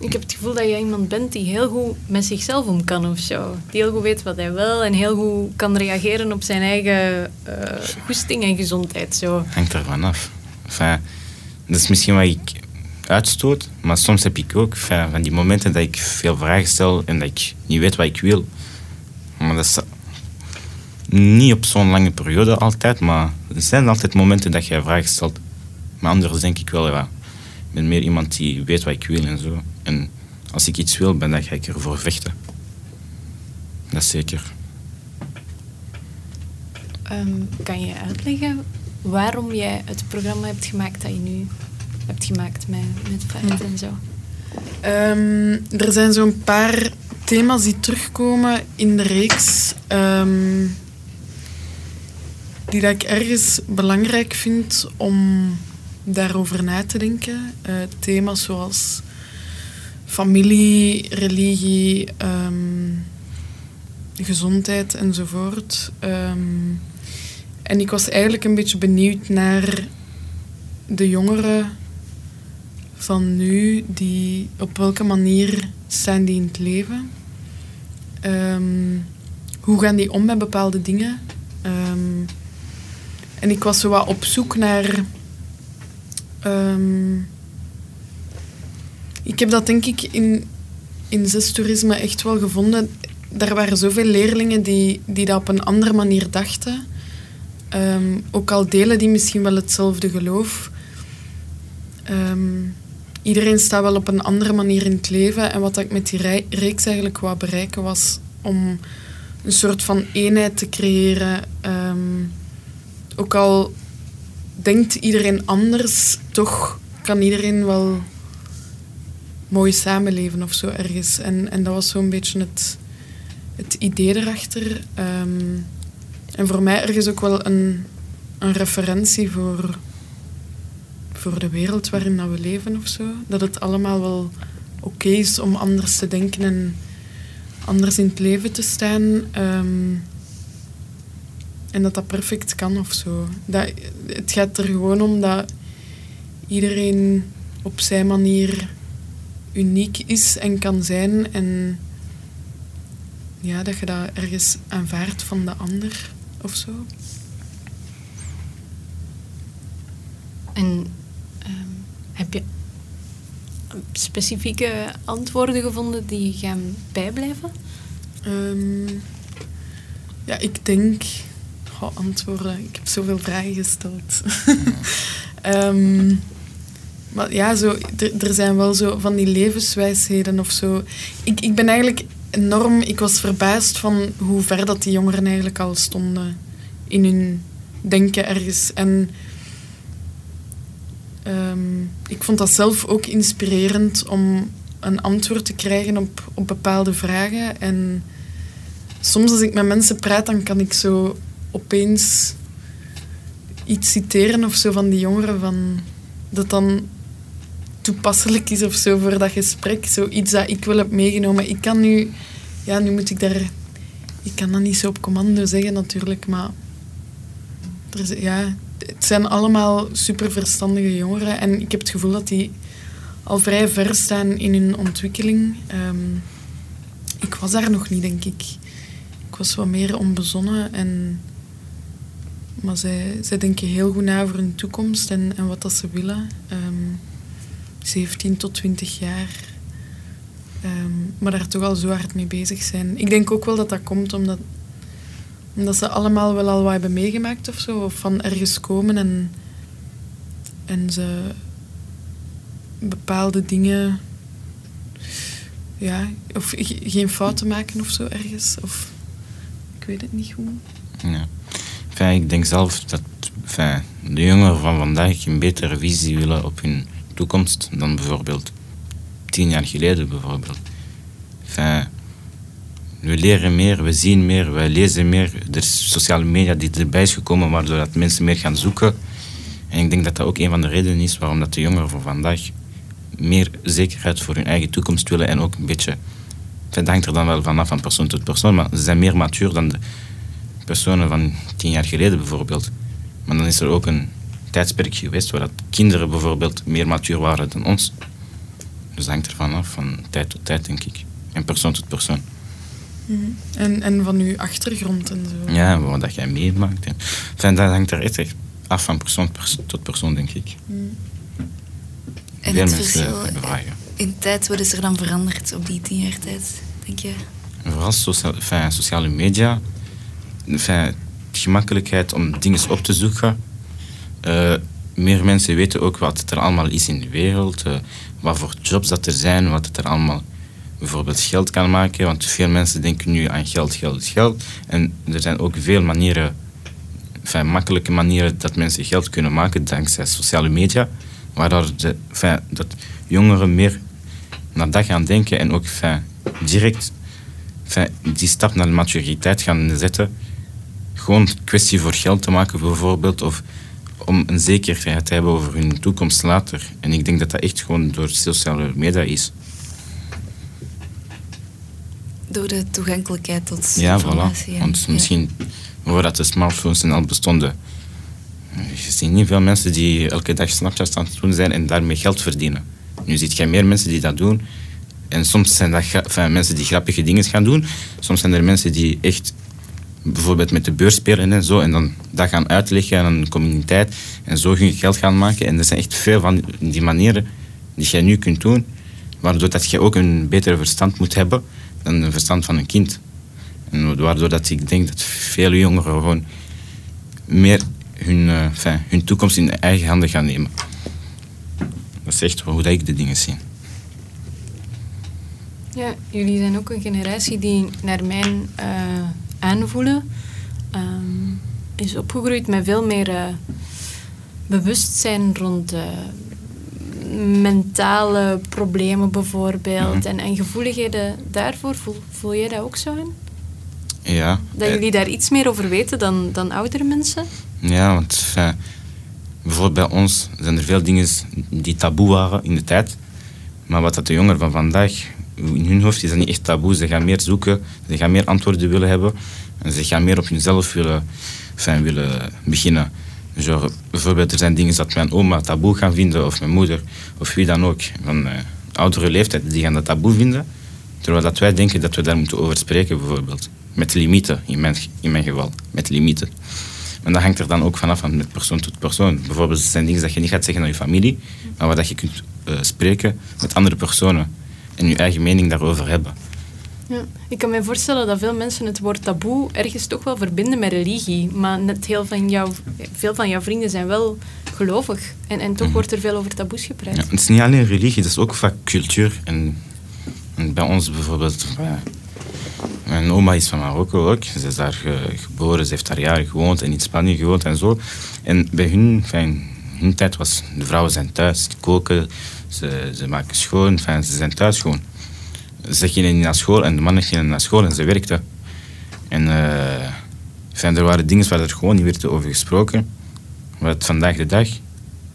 Ik heb het gevoel dat jij iemand bent die heel goed met zichzelf om kan of zo. Die heel goed weet wat hij wil en heel goed kan reageren op zijn eigen uh, goesting en gezondheid. Zo. Hangt ervan af. Enfin, dat is misschien wat ik uitstoot, maar soms heb ik ook van die momenten dat ik veel vragen stel en dat ik niet weet wat ik wil. Maar dat is niet op zo'n lange periode altijd, maar er zijn altijd momenten dat je vragen stelt. Maar anders denk ik wel, ja, ik ben meer iemand die weet wat ik wil en zo. En als ik iets wil, ben, dan ga ik ervoor vechten. Dat zeker. Um, kan je uitleggen waarom jij het programma hebt gemaakt dat je nu hebt gemaakt met, met Fred en zo? Um, er zijn zo'n paar thema's die terugkomen in de reeks. Um, die dat ik ergens belangrijk vind om daarover na te denken. Uh, thema's zoals familie, religie, um, gezondheid enzovoort. Um, en ik was eigenlijk een beetje benieuwd naar de jongeren van nu, die op welke manier staan die in het leven? Um, hoe gaan die om met bepaalde dingen? Um, en ik was zo wat op zoek naar. Um, ik heb dat denk ik in, in toerisme echt wel gevonden. Daar waren zoveel leerlingen die, die dat op een andere manier dachten. Ook al delen die misschien wel hetzelfde geloof. Um, iedereen staat wel op een andere manier in het leven. En wat ik met die reeks eigenlijk wou bereiken was om een soort van eenheid te creëren. Um, ook al denkt iedereen anders, toch kan iedereen wel mooi samenleven of zo ergens. En, en dat was zo'n beetje het, het idee erachter. Um, en voor mij ergens ook wel een, een referentie voor, voor de wereld waarin dat we leven of zo. Dat het allemaal wel oké is om anders te denken en anders in het leven te staan. Um, en dat dat perfect kan of zo. Dat, het gaat er gewoon om dat iedereen op zijn manier uniek is en kan zijn. En ja, dat je dat ergens aanvaardt van de ander of zo. En specifieke antwoorden gevonden die gaan bijblijven? Um, ja, ik denk oh, antwoorden. Ik heb zoveel vragen gesteld. um, maar ja, zo, er zijn wel zo van die levenswijsheden of zo. Ik, ik ben eigenlijk enorm... Ik was verbaasd van hoe ver dat die jongeren eigenlijk al stonden in hun denken ergens. En um, ik vond dat zelf ook inspirerend om een antwoord te krijgen op, op bepaalde vragen. En soms als ik met mensen praat, dan kan ik zo opeens iets citeren of zo van die jongeren van dat dan toepasselijk is of zo voor dat gesprek. Zoiets dat ik wel heb meegenomen. Ik kan nu, ja, nu moet ik daar, ik kan dat niet zo op commando zeggen natuurlijk, maar er is, ja, het zijn allemaal super verstandige jongeren en ik heb het gevoel dat die al vrij ver staan in hun ontwikkeling. Um, ik was daar nog niet, denk ik. Ik was wat meer onbezonnen en maar zij, zij denken heel goed na over hun toekomst en, en wat dat ze willen. Um, ehm, 17 tot 20 jaar. Um, maar daar toch al zo hard mee bezig zijn. Ik denk ook wel dat dat komt omdat, omdat ze allemaal wel al wat hebben meegemaakt of zo. Of van ergens komen en, en ze bepaalde dingen ja, of geen fouten maken of zo ergens. Of ik weet het niet goed. Ja. Enfin, ik denk zelf dat enfin, de jongeren van vandaag een betere visie willen op hun toekomst dan bijvoorbeeld tien jaar geleden. Bijvoorbeeld. We leren meer, we zien meer, we lezen meer. Er is sociale media die erbij is gekomen, waardoor dat mensen meer gaan zoeken. En ik denk dat dat ook een van de redenen is waarom dat de jongeren van vandaag meer zekerheid voor hun eigen toekomst willen en ook een beetje... Het hangt er dan wel vanaf van persoon tot persoon, maar ze zijn meer matuur dan de personen van tien jaar geleden bijvoorbeeld. Maar dan is er ook een tijdsperk geweest waar dat kinderen bijvoorbeeld meer matuur waren dan ons. Dus dat hangt er vanaf, van tijd tot tijd, denk ik. En persoon tot persoon. Mhm. En, en van uw achtergrond en zo. Ja, wat dat jij meemaakt. En, enfin, dat hangt er echt af van persoon tot persoon, denk ik. Mm. En Veel het verschil in tijd, wat is er dan veranderd op die tien jaar tijd, denk je? Vooral socia enfin, sociale media. Enfin, de gemakkelijkheid om dingen op te zoeken. Eh, meer mensen weten ook wat er allemaal is in de wereld. eh, wat voor jobs dat er zijn. Wat het er allemaal bijvoorbeeld geld kan maken. Want veel mensen denken nu aan geld, geld, geld. En er zijn ook veel manieren, enfin, makkelijke manieren dat mensen geld kunnen maken dankzij sociale media. Waardoor de, dat jongeren meer naar dat gaan denken en ook direct die stap naar de maturiteit gaan zetten. Gewoon kwestie voor geld te maken bijvoorbeeld, of om een zekerheid te hebben over hun toekomst later. En ik denk dat dat echt gewoon door sociale media is. Door de toegankelijkheid tot Ja, informatie. voilà. Want misschien voordat de smartphones en al bestonden, je ziet niet veel mensen die elke dag Snapchat aan het doen zijn en daarmee geld verdienen. Nu ziet je meer mensen die dat doen. En soms zijn dat enfin, mensen die grappige dingen gaan doen. Soms zijn er mensen die echt bijvoorbeeld met de beurs spelen en zo. En dan dat gaan uitleggen aan een communiteit. En zo hun geld gaan maken. En er zijn echt veel van die manieren die jij nu kunt doen. Waardoor dat je ook een beter verstand moet hebben dan een verstand van een kind. En waardoor dat ik denk dat veel jongeren gewoon meer hun, eh, hun toekomst in eigen handen gaan nemen. Dat is echt hoe ik de dingen zie. Ja, jullie zijn ook een generatie die naar mijn eh, aanvoelen ehm, is opgegroeid met veel meer eh, bewustzijn rond mentale problemen bijvoorbeeld Mhm. en, en gevoeligheden daarvoor. Voel, voel jij dat ook zo in? Ja, Dat eh, jullie daar iets meer over weten dan, dan oudere mensen? Ja, want enfin, bijvoorbeeld bij ons zijn er veel dingen die taboe waren in de tijd. Maar wat dat de jongeren van vandaag, in hun hoofd is dat niet echt taboe. Ze gaan meer zoeken, ze gaan meer antwoorden willen hebben. En ze gaan meer op hunzelf willen, willen beginnen. Genre, bijvoorbeeld, er zijn dingen dat mijn oma taboe gaan vinden, of mijn moeder, of wie dan ook, van eh, oudere leeftijd, die gaan dat taboe vinden. Terwijl dat wij denken dat we daar moeten over spreken, bijvoorbeeld. Met limieten, in mijn, in mijn geval. Met limieten. En dat hangt er dan ook vanaf van met persoon tot persoon. Bijvoorbeeld, er zijn dingen dat je niet gaat zeggen aan je familie, maar waar dat je kunt eh, spreken met andere personen en je eigen mening daarover hebben. Ja. Ik kan me voorstellen dat veel mensen het woord taboe ergens toch wel verbinden met religie. Maar net heel van jouw, veel van jouw vrienden zijn wel gelovig. En, en toch Mhm. wordt er veel over taboes gepraat. Ja, het is niet alleen religie, het is ook vaak cultuur. En, en bij ons bijvoorbeeld, mijn oma is van Marokko ook. Ze is daar ge- geboren, ze heeft daar jaren gewoond en in Spanje gewoond en zo. En bij hun, fijn, hun tijd was, de vrouwen zijn thuis, ze koken, ze, ze maken schoon, fijn, ze zijn thuis gewoon. Ze gingen niet naar school en de mannen gingen naar school en ze werkten. En eh, fijn, er waren dingen waar er gewoon niet werd over gesproken. Waar het vandaag de dag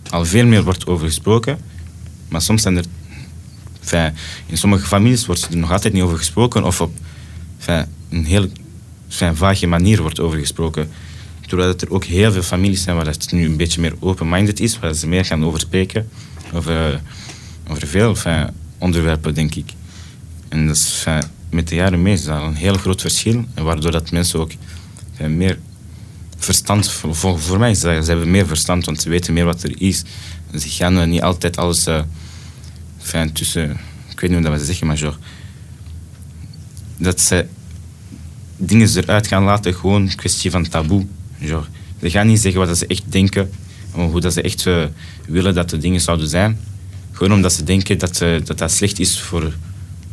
al veel meer wordt over gesproken. Maar soms zijn er... In sommige families wordt er nog altijd niet over gesproken of op een heel enfin, vage manier wordt over gesproken. Terwijl er ook heel veel families zijn waar het nu een beetje meer open-minded is, waar ze meer gaan over spreken. Over, over veel onderwerpen, denk ik. En dat is, enfin, met de jaren mee is dat een heel groot verschil. Waardoor dat mensen ook enfin, meer verstand, voor, voor, mij ze hebben meer verstand, want ze weten meer wat er is. Ze gaan eh, niet altijd alles eh, enfin, tussen, ik weet niet hoe dat we zeggen, maar genre, dat ze dingen eruit gaan laten, gewoon een kwestie van taboe. Ze gaan niet zeggen wat ze echt denken, hoe dat ze echt eh, willen dat de dingen zouden zijn. Gewoon omdat ze denken dat, eh, dat dat slecht is voor,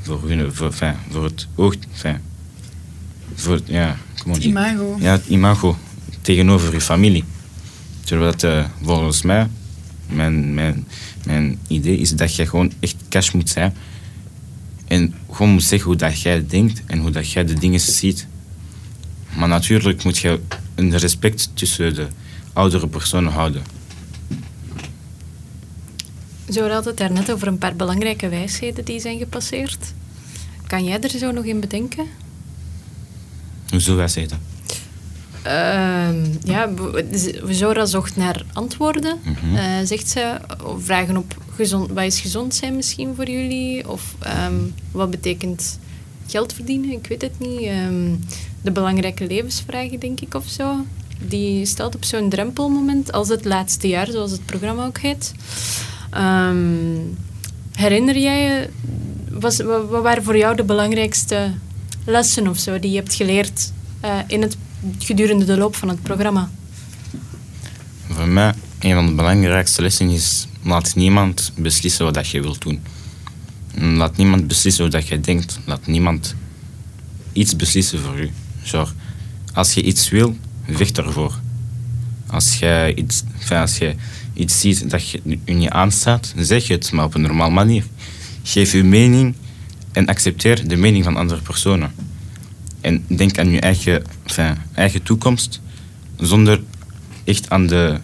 voor, hun, voor, enfin, voor het oog, enfin, voor het, ja, comment Het imago. ja, het imago tegenover je familie. Terwijl dat, eh, volgens mij, mijn, mijn, mijn idee is dat je gewoon echt cash moet zijn. En gewoon moet zeggen hoe dat jij denkt en hoe dat jij de dingen ziet. Maar natuurlijk moet je een respect tussen de oudere personen houden. Zo had het daarnet over een paar belangrijke wijsheden die zijn gepasseerd. Kan jij er zo nog in bedenken? Hoezo wij zeggen dat? Ehm, ja, Zora zocht naar antwoorden. Mhm. Eh, zegt ze, of vragen op gezond, wat is gezond zijn misschien voor jullie? Of ehm, wat betekent geld verdienen? Ik weet het niet. Ehm, de belangrijke levensvragen, denk ik, of zo. Die stelt op zo'n drempelmoment als het laatste jaar, zoals het programma ook heet. Ehm, herinner jij je, was, wat, wat waren voor jou de belangrijkste lessen of zo die je hebt geleerd eh, in het, gedurende de loop van het programma? Voor mij, een van de belangrijkste lessen is: laat niemand beslissen wat je wilt doen. Laat niemand beslissen dat je denkt. Laat niemand iets beslissen voor u. Genre, als je iets wil, vecht ervoor. Als je iets, als je iets ziet dat je, u niet aanstaat, zeg het, maar op een normale manier. Geef uw mening en accepteer de mening van andere personen. En denk aan je eigen, eigen toekomst, zonder echt aan de,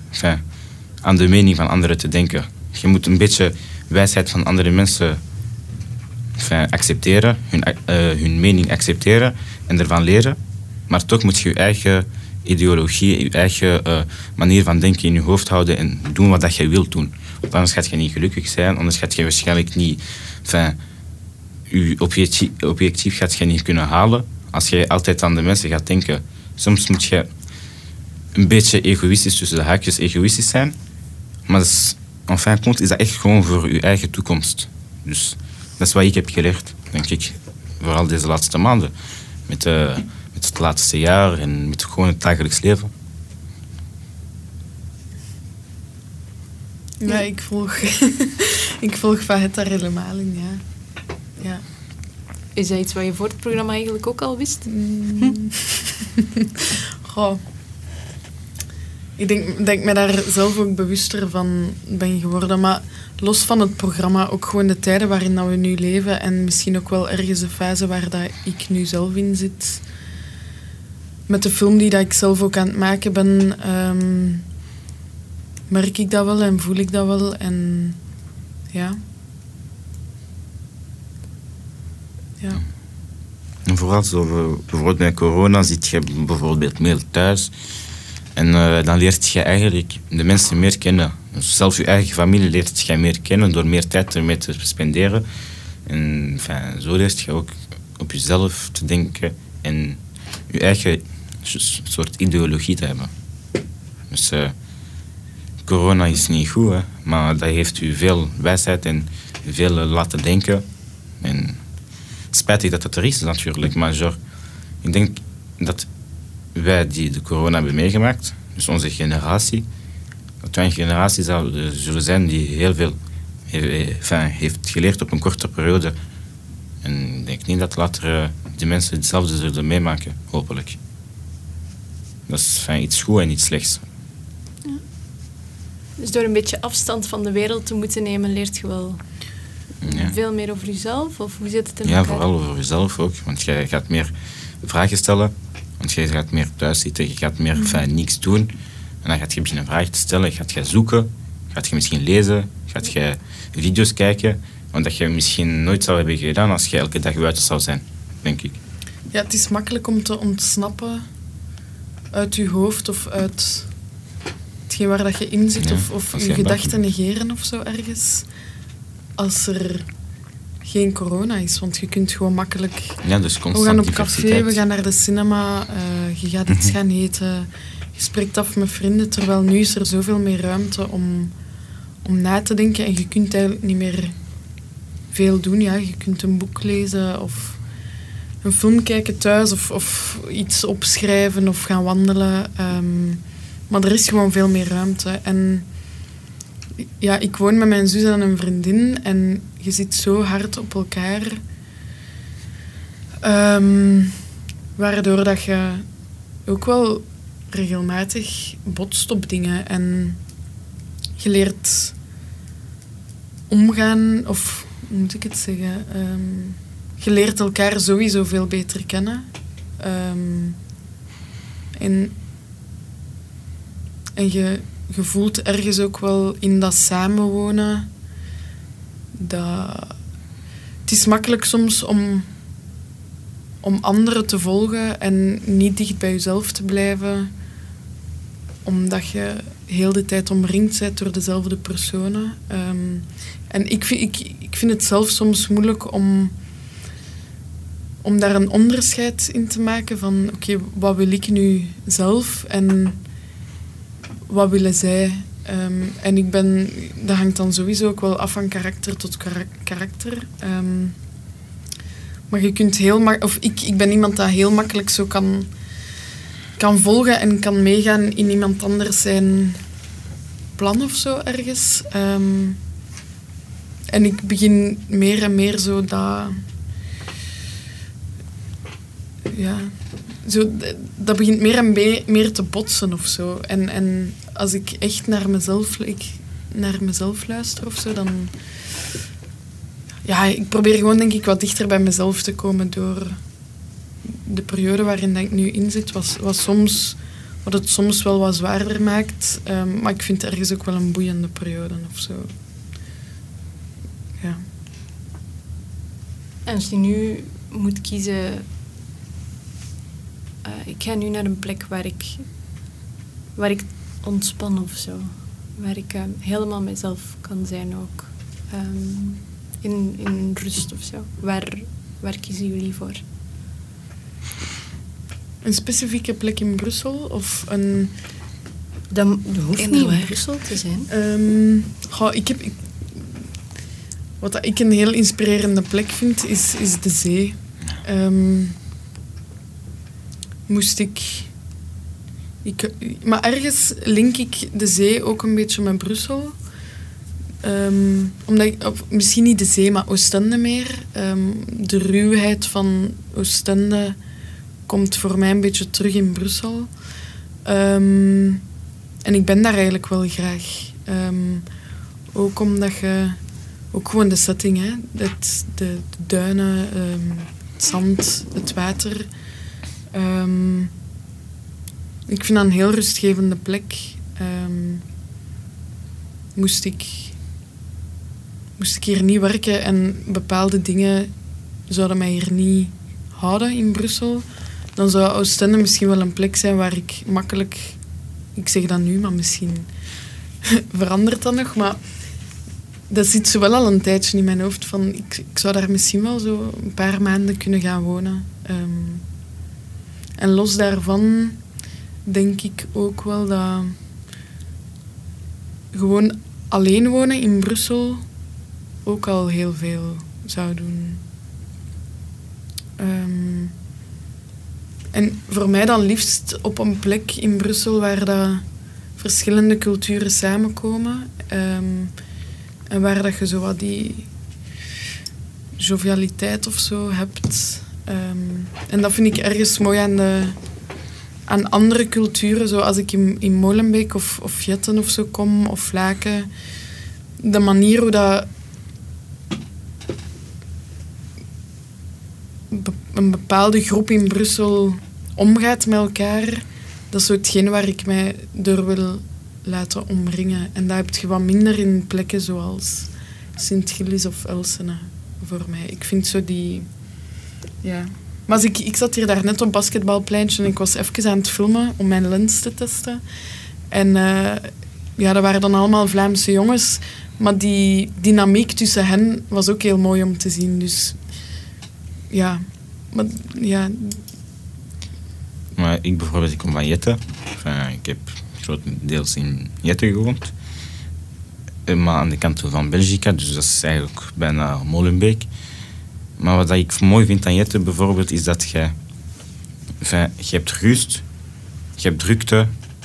aan de mening van anderen te denken. Je moet een beetje wijsheid van andere mensen accepteren, hun, eh, hun mening accepteren en ervan leren. Maar toch moet je je eigen ideologie, je eigen eh, manier van denken in je hoofd houden en doen wat dat je wilt doen. Want anders gaat je niet gelukkig zijn, anders gaat je waarschijnlijk niet... Enfin, je objectief, gaat je niet kunnen halen als je altijd aan de mensen gaat denken. Soms moet je een beetje egoïstisch, tussen de haakjes egoïstisch zijn. Maar dat is, is dat echt gewoon voor je eigen toekomst. Dus dat is wat ik heb geleerd, denk ik. Vooral deze laatste maanden. Met, eh, met het laatste jaar en met gewoon het dagelijks leven. Ja, ik volg, ik volg Fahet daar helemaal in, ja. ja. Is dat iets wat je voor het programma eigenlijk ook al wist? Mm. Goh. Ik denk, denk me daar zelf ook bewuster van ben geworden. Maar los van het programma, ook gewoon de tijden waarin dat we nu leven. En misschien ook wel ergens de fase waar dat ik nu zelf in zit. Met de film die dat ik zelf ook aan het maken ben, ehm, merk ik dat wel en voel ik dat wel. En ja. Ja. En vooral zo, bijvoorbeeld bij corona zit je bijvoorbeeld meer thuis. En eh, dan leert je eigenlijk de mensen meer kennen. Dus zelfs je eigen familie leert je meer kennen door meer tijd ermee te spenderen. En enfin, zo leert je ook op jezelf te denken en je eigen s- soort ideologie te hebben. Dus eh, corona is niet goed, hè, maar dat heeft u veel wijsheid en veel laten denken. En spijtig dat dat er is natuurlijk, maar genre, ik denk dat wij die de corona hebben meegemaakt, dus onze generatie, dat wij een generatie zullen zijn die heel veel heeft geleerd op een korte periode. En ik denk niet dat later de mensen hetzelfde zullen meemaken, hopelijk. Dat is enfin, iets goed en iets slechts. Dus door een beetje afstand van de wereld te moeten nemen, leert je wel Ja. veel meer over jezelf? Of hoe zit het in Ja, elkaar? vooral over jezelf ook. Want jij gaat meer vragen stellen. Want jij gaat meer thuis zitten. Je gaat meer enfin, niks doen. En dan gaat je beginnen vragen te stellen. Gaat je zoeken. Gaat je misschien lezen. Gaat je video's kijken. Want dat je misschien nooit zou hebben gedaan als je elke dag buiten zou zijn. Denk ik. Ja, het is makkelijk om te ontsnappen uit je hoofd of uit hetgeen waar dat je in zit, Ja, of, of je gedachten negeren of zo ergens. Als er geen corona is, want je kunt gewoon makkelijk. Ja, dus We gaan op café, we gaan naar de cinema, eh, je gaat iets Mhm. gaan eten, je spreekt af met vrienden, terwijl nu is er zoveel meer ruimte om, om na te denken en je kunt eigenlijk niet meer veel doen. Ja. Je kunt een boek lezen of een film kijken thuis of, of iets opschrijven of gaan wandelen. ehm, maar er is gewoon veel meer ruimte. En ja, ik woon met mijn zus en een vriendin en je zit zo hard op elkaar Ehm, waardoor dat je ook wel regelmatig botst op dingen en je leert omgaan, of hoe moet ik het zeggen? Ehm, je leert elkaar sowieso veel beter kennen. Ehm, en en je, voelt ergens ook wel in dat samenwonen dat het is makkelijk soms om, om anderen te volgen en niet dicht bij jezelf te blijven, omdat je heel de tijd omringd bent door dezelfde personen. Ehm, en ik vind, ik, ik vind het zelf soms moeilijk om, om daar een onderscheid in te maken van oké, wat wil ik nu zelf en wat willen zij? Ehm, en ik ben, dat hangt dan sowieso ook wel af van karakter tot karakter. Ehm, maar je kunt heel makkelijk, of ik, ik ben iemand dat heel makkelijk zo kan, kan volgen en kan meegaan in iemand anders zijn plan of zo ergens. Ehm, en ik begin meer en meer zo dat. Ja, zo, dat begint meer en meer te botsen of zo. En, en als ik echt naar mezelf, ik, naar mezelf luister of zo, dan... Ja, ik probeer gewoon denk ik wat dichter bij mezelf te komen door de periode waarin ik nu in zit, was, was soms, wat het soms wel wat zwaarder maakt. Um, maar ik vind het ergens ook wel een boeiende periode of zo. Ja. En als je nu moet kiezen uh, ik ga nu naar een plek waar ik, waar ik ontspan of zo. Waar ik uh, helemaal mezelf kan zijn ook. Um, in, in rust of zo. Waar, waar kiezen jullie voor? Een specifieke plek in Brussel of een... Dat, hoeft niet in Brussel te zijn. Um, goh, ik heb, ik, wat ik een heel inspirerende plek vind, is, is de zee. Um, moest ik. Maar ergens link ik de zee ook een beetje met Brussel. Um, omdat misschien niet de zee, maar Oostende meer. Um, de ruwheid van Oostende komt voor mij een beetje terug in Brussel. Um, en ik ben daar eigenlijk wel graag. ook omdat je... Ook gewoon de setting, hè. De, de duinen, het zand, het water... Um, ik vind dat een heel rustgevende plek. Um, moest, ik, moest ik hier niet werken en bepaalde dingen zouden mij hier niet houden in Brussel, dan zou Oostende misschien wel een plek zijn waar ik makkelijk... Ik zeg dat nu, maar misschien verandert dat nog. Maar dat zit zo wel al een tijdje in mijn hoofd. Van, ik, zou daar misschien wel zo een paar maanden kunnen gaan wonen. Um, en los daarvan denk ik ook wel dat gewoon alleen wonen in Brussel ook al heel veel zou doen. Ehm, en voor mij dan liefst op een plek in Brussel waar dat verschillende culturen samenkomen. Ehm, en waar dat je zo wat die jovialiteit of zo hebt. Um, en dat vind ik ergens mooi aan, de, aan andere culturen. Zo als ik in, in Molenbeek of, of Jetten of zo kom, of Laken. De manier hoe dat een bepaalde groep in Brussel omgaat met elkaar, dat is zo hetgeen waar ik mij door wil laten omringen. En dat heb je wat minder in plekken zoals Sint-Gilles of Elsene voor mij. Ik vind zo die ja. Maar ik, ik zat hier daarnet op basketbalpleintje en ik was even aan het filmen om mijn lens te testen. En uh, ja, dat waren dan allemaal Vlaamse jongens. Maar die dynamiek tussen hen was ook heel mooi om te zien. Dus ja, maar ja. Maar ik bijvoorbeeld, ik kom van Jette. Enfin, ik heb grotendeels in Jette gewoond. Eh, maar aan de kant van Belgica, dus dat is eigenlijk bijna Molenbeek. Maar wat ik mooi vind aan Jette bijvoorbeeld, is dat je, enfin, je hebt rust, je hebt drukte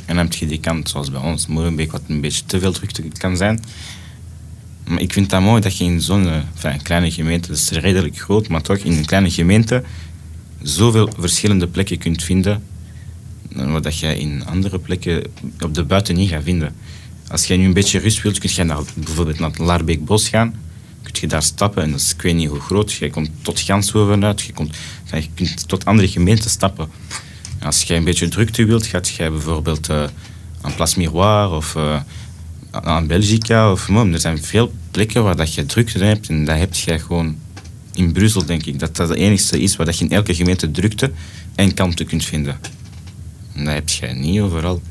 en dan heb je die kant zoals bij ons, Molenbeek, wat een beetje te veel drukte kan zijn. Maar ik vind dat mooi dat je in zo'n kleine gemeente, dat is redelijk groot, maar toch in een kleine gemeente, zoveel verschillende plekken kunt vinden, wat jij in andere plekken op de buiten niet gaat vinden. Als jij nu een beetje rust wilt, kun je naar, bijvoorbeeld naar het Laarbeekbos gaan. Kun je daar stappen en dat is ik weet niet hoe groot. Je komt tot Ganshoven uit, je, komt, je kunt tot andere gemeenten stappen. Als jij een beetje drukte wilt, gaat jij bijvoorbeeld uh, aan Place Miroir of uh, aan Belgica. Of, er zijn veel plekken waar dat je drukte hebt en dat heb je gewoon in Brussel, denk ik. Dat dat het enige is waar dat je in elke gemeente drukte en kalmte kunt vinden. En dat heb je niet overal.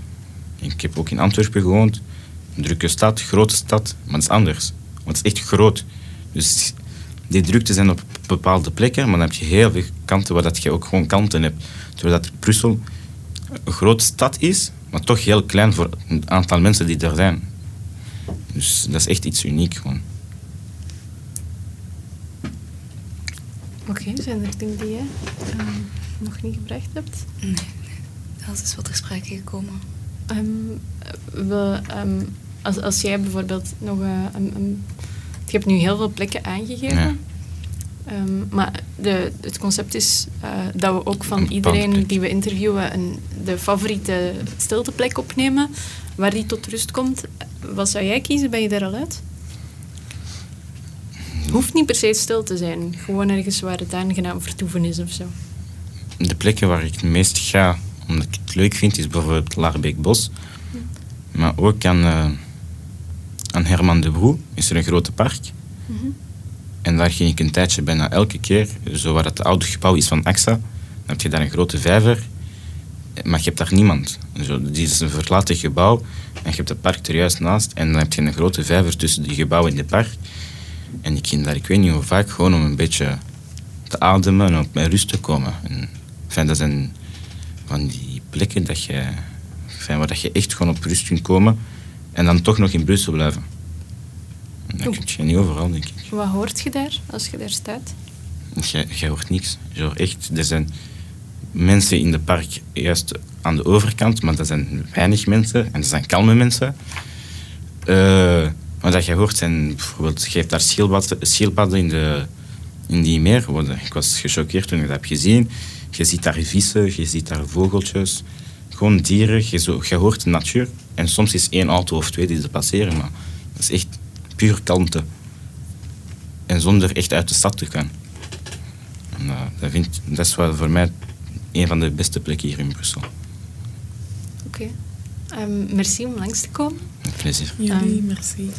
Ik heb ook in Antwerpen gewoond. Een drukke stad, grote stad, maar dat is anders. Want het is echt groot. Dus die drukte zijn op bepaalde plekken, maar dan heb je heel veel kanten waar dat je ook gewoon kanten hebt. Terwijl dat Brussel een grote stad is, maar toch heel klein voor het aantal mensen die er zijn. Dus dat is echt iets uniek gewoon. Oké, zijn er dingen die jij ehm, nog niet gebracht hebt? Nee, nee, alles is wat ter sprake gekomen. Um, we, um, als, als jij bijvoorbeeld nog uh, een, je hebt nu heel veel plekken aangegeven. maar de, het concept is uh, dat we ook van iedereen die we interviewen een, de favoriete stilteplek opnemen, waar die tot rust komt. Wat zou jij kiezen? Ben je daar al uit? hoeft niet per se stil te zijn. Gewoon ergens waar het aangenaam vertoeven is of zo. De plekken waar ik het meest ga, omdat ik het leuk vind, is bijvoorbeeld Laarbeekbos. Maar ook aan, uh, aan Herman de Broe is er een grote park. Mhm. En daar ging ik een tijdje bijna elke keer, zo waar het oude gebouw is van AXA, dan heb je daar een grote vijver, maar je hebt daar niemand. Zo, die is een verlaten gebouw en je hebt het park er juist naast en dan heb je een grote vijver tussen die gebouwen in het park. En ik ging daar, ik weet niet hoe vaak, gewoon om een beetje te ademen en op mijn rust te komen. En, enfin, dat zijn van die plekken dat je, enfin, waar dat je echt gewoon op rust kunt komen en dan toch nog in Brussel blijven. En dat kun je niet overal, denk ik. Wat hoort je daar als je daar staat? Je, hoort niks. Zo, echt, er zijn mensen in het park juist aan de overkant, maar dat zijn weinig mensen en dat zijn kalme mensen. Uh, wat je hoort zijn bijvoorbeeld, je hebt daar schildpadden, in, de, in die meer. Ik was gechoqueerd toen ik dat heb gezien. Je ziet daar vissen, je ziet daar vogeltjes. Gewoon dieren, je, zo, je hoort de natuur. En soms is één auto of twee die ze passeren, maar dat is echt puur kalmte. En zonder echt uit de stad te gaan. En, uh, dat, vind, dat is wel voor mij een van de beste plekken hier in Brussel. Oké. Um, merci om langs te komen. Met plezier. Jullie, um, merci.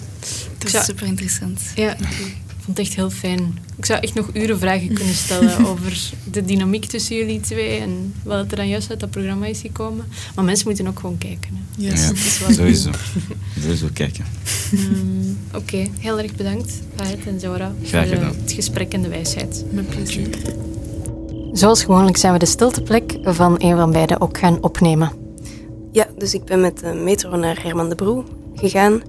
Het was super interessant. Ja, ik vond het echt heel fijn. Ik zou echt nog uren vragen kunnen stellen over de dynamiek tussen jullie twee en wat er dan juist uit dat programma is gekomen. Maar mensen moeten ook gewoon kijken. Hè. Yes. Ja, sowieso. sowieso kijken. Um, Oké, okay. heel erg bedankt, Fahed en Zora, Graag voor gedaan. het gesprek en de wijsheid. Met plezier. Zoals gewoonlijk zijn we de stilteplek van een van beiden ook gaan opnemen. Ja, dus ik ben met de metro naar Herman de Broe gegaan.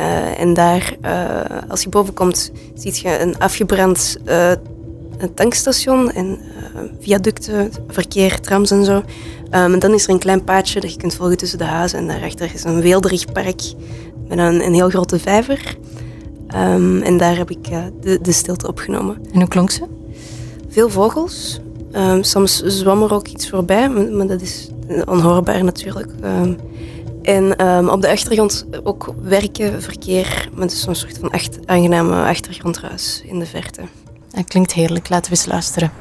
Uh, en daar, uh, als je boven komt, ziet je een afgebrand uh, een tankstation en viaducten, verkeer, trams en zo. Um, en dan is er een klein paadje dat je kunt volgen tussen de huizen. En daarachter is een weelderig park met een, een heel grote vijver. Um, en daar heb ik de, de, stilte opgenomen. En hoe klonk ze? Veel vogels. Um, soms zwam er ook iets voorbij, maar, maar dat is onhoorbaar natuurlijk. En um, op de achtergrond ook werken, verkeer, met zo'n soort van echt aangename achtergrondruis in de verte. Dat klinkt heerlijk, laten we eens luisteren.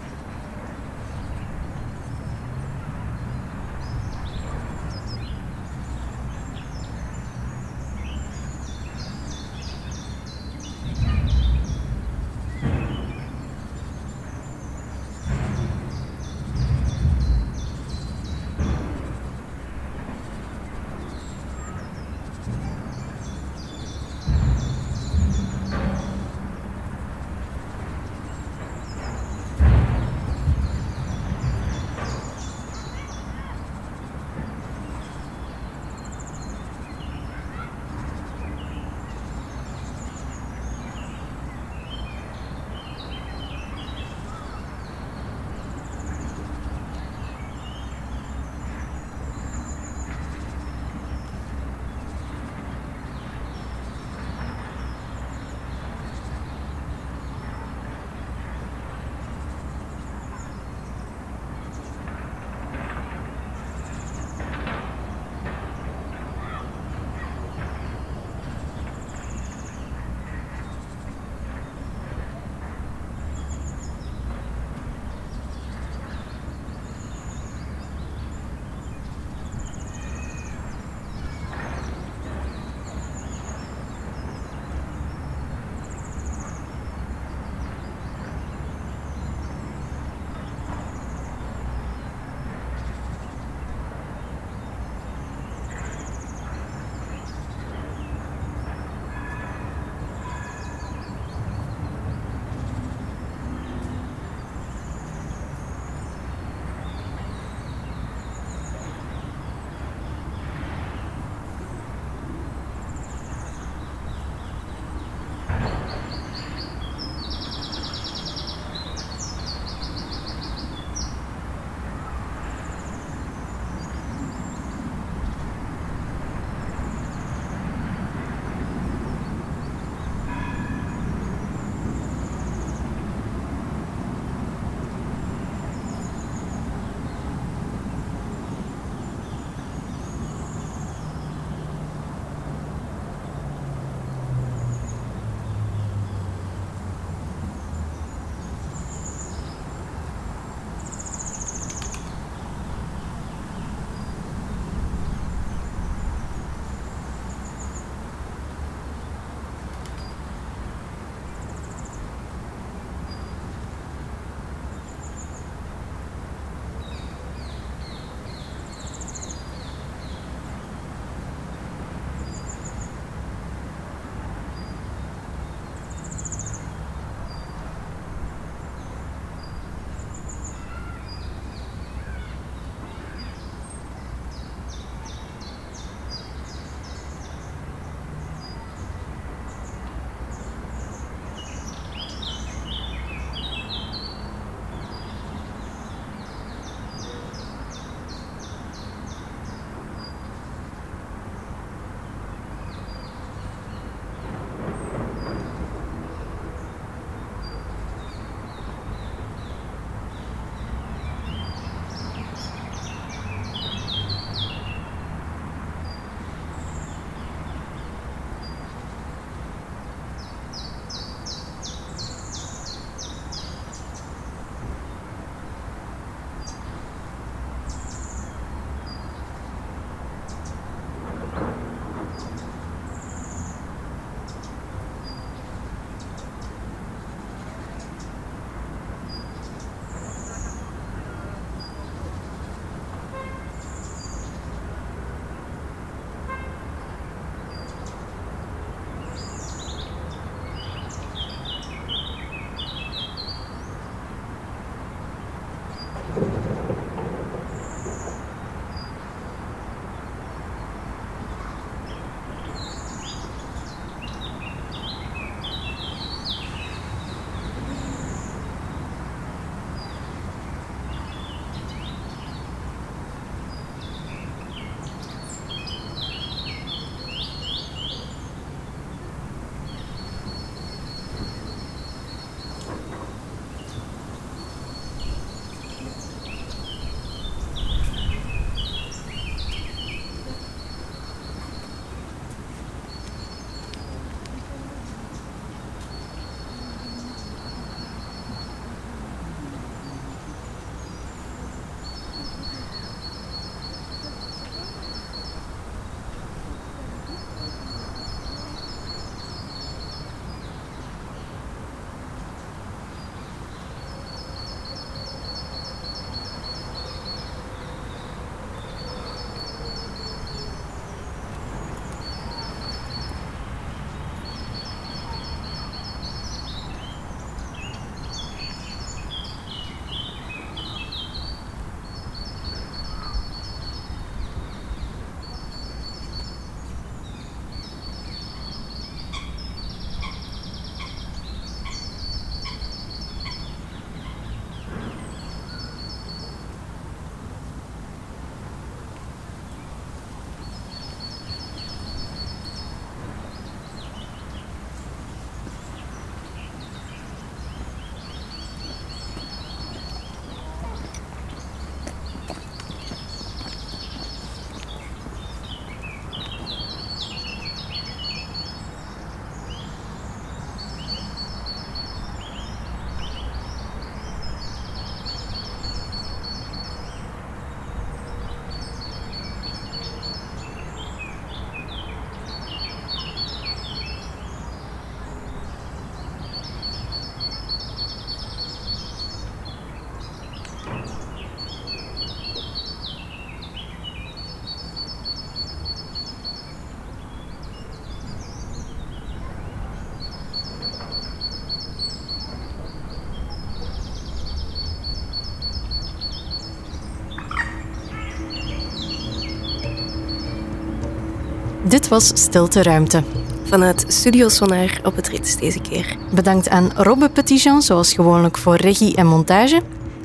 Dit was Stilte Ruimte. Vanuit Studio Sonar op het Rits deze keer. Bedankt aan Robbe Petitjean, zoals gewoonlijk voor regie en montage.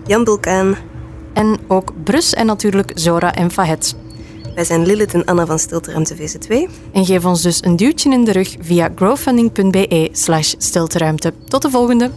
Jan Bulkaan. En ook Brus en natuurlijk Zora en Fahet. Wij zijn Lilith en Anna van Stilte Ruimte VZ2. En geef ons dus een duwtje in de rug via growfunding.be slash stilteruimte. Tot de volgende!